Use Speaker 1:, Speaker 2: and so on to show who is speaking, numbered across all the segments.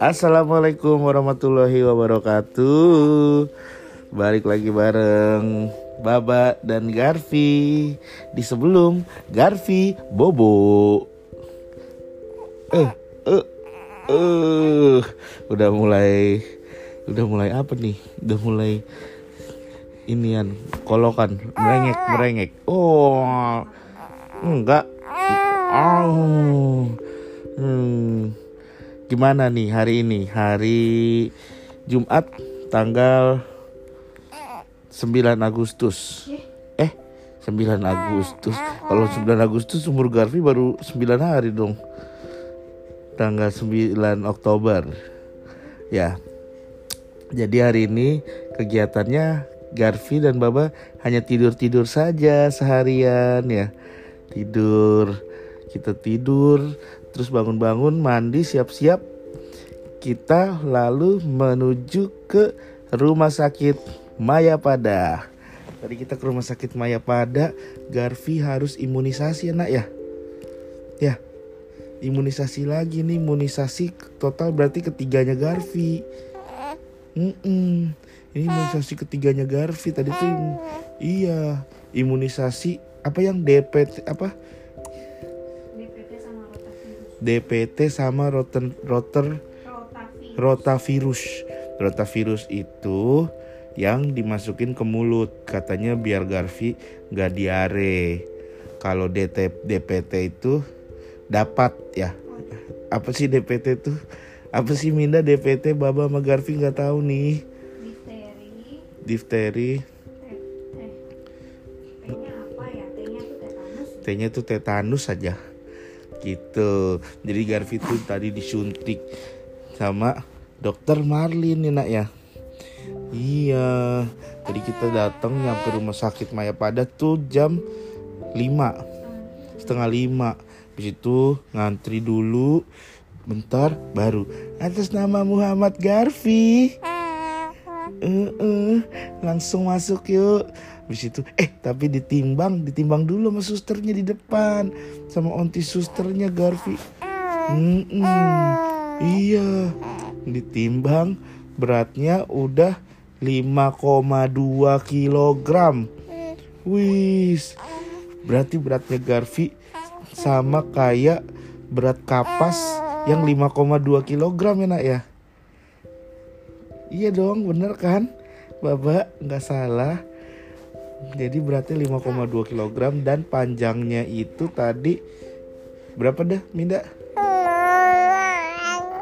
Speaker 1: Assalamualaikum warahmatullahi wabarakatuh. Balik lagi bareng Baba dan Garfi. Di sebelum Garfi Bobo. Eh, eh, eh. Udah mulai Udah mulai apa nih? Udah mulai Inian Kolokan Merengek, merengek. Oh Enggak Oh Hmm gimana nih hari ini? Hari Jumat tanggal 9 Agustus. Eh, 9 Agustus. Kalau 9 Agustus umur Garfi baru 9 hari dong. Tanggal 9 Oktober. Ya. Jadi hari ini kegiatannya Garfi dan Baba hanya tidur-tidur saja seharian ya. Tidur. Kita tidur terus bangun-bangun mandi siap-siap kita lalu menuju ke rumah sakit Mayapada. Tadi kita ke rumah sakit Mayapada, Garfi harus imunisasi anak ya. Ya, imunisasi lagi nih, imunisasi total berarti ketiganya Garfi. Mm -mm. Ini imunisasi ketiganya Garfi tadi tuh iya imunisasi apa yang DPT apa DPT sama roten, roter rotavirus. Rotavirus itu yang dimasukin ke mulut katanya biar Garfi nggak diare. Kalau DT, DPT itu dapat ya. Apa sih DPT itu? Apa sih Minda DPT Baba sama Garfi nggak tahu nih. Difteri. T-nya tuh tetanus saja gitu. Jadi Garfi tuh tadi disuntik sama dokter Marlin nih nak ya. Iya. Tadi kita datang nyampe rumah sakit Maya Pada tuh jam 5 setengah lima. Habis itu ngantri dulu. Bentar baru. Atas nama Muhammad Garfi uh, uh, langsung masuk yuk Habis itu eh tapi ditimbang, ditimbang dulu sama susternya di depan sama onti susternya Garfi. Hmm, iya, ditimbang beratnya udah 5,2 kilogram. Wis, berarti beratnya Garfi sama kayak berat kapas yang 5,2 kilogram ya nak ya. Iya dong, bener kan? Bapak nggak salah. Jadi berarti 5,2 kg dan panjangnya itu tadi berapa dah Minda?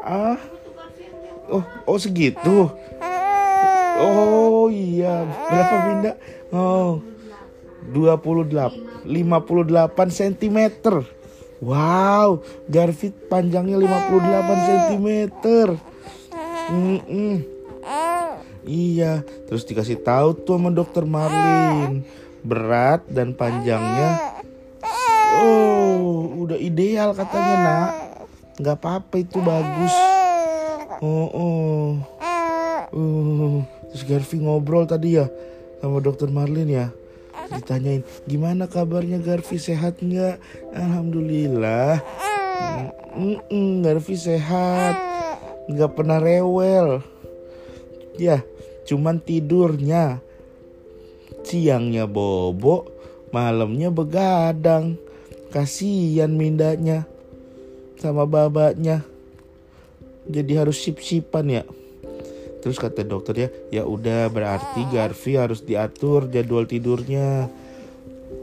Speaker 1: Ah. Oh, oh segitu. Oh iya, berapa Minda? Oh. 28 58 cm. Wow, Garfit panjangnya 58 cm. Mm -mm. Iya, terus dikasih tahu tuh sama dokter Marlin berat dan panjangnya. Oh, udah ideal katanya nak. Nggak apa-apa itu bagus. Oh, oh. Uh, terus Garfi ngobrol tadi ya sama dokter Marlin ya. Ditanyain gimana kabarnya Garfi sehat nggak? Alhamdulillah. Mm -mm, Garfi sehat, nggak pernah rewel. Ya, cuman tidurnya siangnya bobo malamnya begadang. Kasihan mindanya sama babanya. Jadi harus sip-sipan ya. Terus kata dokter ya ya udah berarti Garfi harus diatur jadwal tidurnya.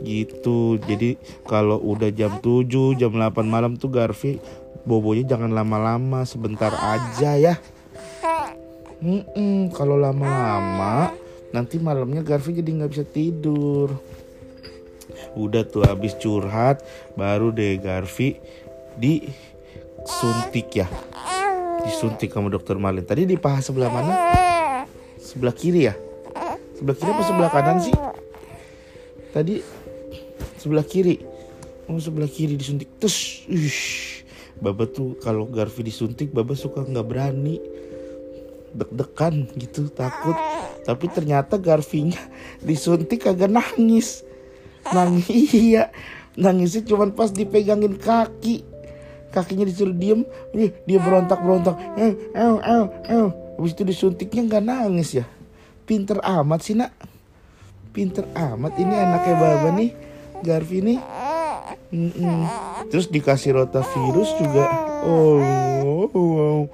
Speaker 1: Gitu. Jadi kalau udah jam 7 jam 8 malam tuh Garfi bobonya jangan lama-lama sebentar aja ya Mm-mm, kalau lama-lama nanti malamnya Garfi jadi nggak bisa tidur. Udah tuh habis curhat baru deh Garfi disuntik ya. Disuntik sama dokter Malin. Tadi di paha sebelah mana? Sebelah kiri ya? Sebelah kiri apa sebelah kanan sih? Tadi sebelah kiri. Oh sebelah kiri disuntik. Terus, Baba tuh kalau Garfi disuntik, Baba suka nggak berani deg-degan gitu takut. Tapi ternyata Garfinya disuntik kagak nangis. Nangis iya. Nangisnya cuman pas dipegangin kaki. Kakinya disuruh diem. Dia, berontak berontak eh eh eh eh. Habis itu disuntiknya nggak nangis ya? Pinter amat sih nak. Pinter amat. Ini anaknya baba nih Garfi nih. Mm-mm. terus dikasih rotavirus juga. Oh wow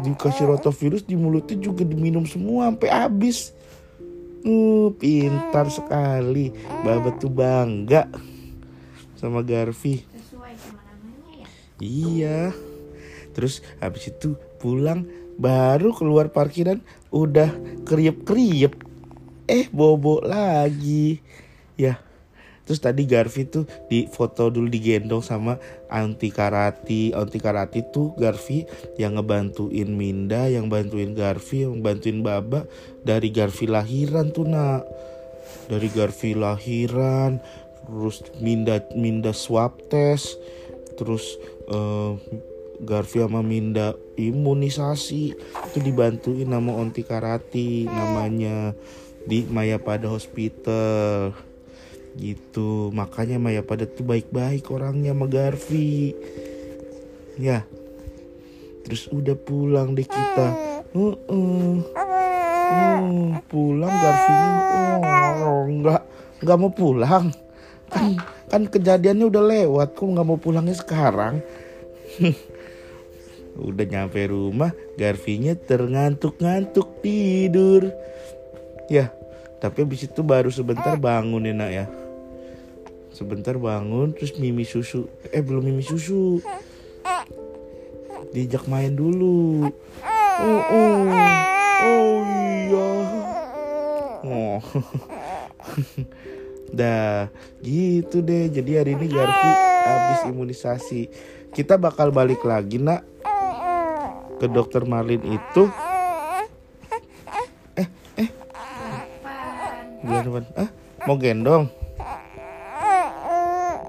Speaker 1: dikasih rotavirus di mulutnya juga diminum semua sampai habis uh, pintar sekali baba tuh bangga sama Garfi
Speaker 2: sesuai sama namanya ya
Speaker 1: Iya. Terus habis itu pulang baru keluar parkiran udah kriep-kriep. Eh bobo lagi. Ya. Terus tadi Garfi tuh di foto dulu digendong sama Anti Karati. Anti Karati tuh Garfi yang ngebantuin Minda, yang bantuin Garfi, yang bantuin Baba dari Garfi lahiran tuh nak. Dari Garfi lahiran, terus Minda Minda swab test, terus eh, Garfi sama Minda imunisasi itu dibantuin sama Onti Karati namanya di Mayapada Hospital gitu. Makanya Mayapada tuh baik-baik orangnya sama Garfi. Ya. Terus udah pulang deh kita. Heeh. Hmm, pulang Garfinya oh nggak nggak mau pulang. Kan kan kejadiannya udah lewat. Kok nggak mau pulangnya sekarang? Udah nyampe rumah Garfinya terngantuk-ngantuk tidur. Ya tapi habis itu baru sebentar bangun ya nak ya sebentar bangun terus mimi susu. Eh belum mimi susu. Diajak main dulu. Oh oh oh iya. Oh. Dah gitu deh. Jadi hari ini Garfi habis imunisasi. Kita bakal balik lagi nak. Ke dokter Marlin itu. Eh eh. Gimana? Ah, mau gendong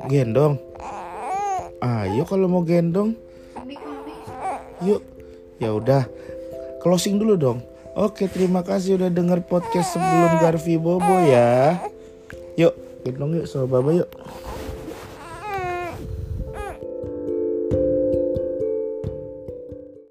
Speaker 1: Gendong? Ayo kalau mau gendong. Yuk. Ya udah. Closing dulu dong. Oke terima kasih udah denger podcast sebelum Garfi Bobo ya. Yuk gendong yuk sama Baba yuk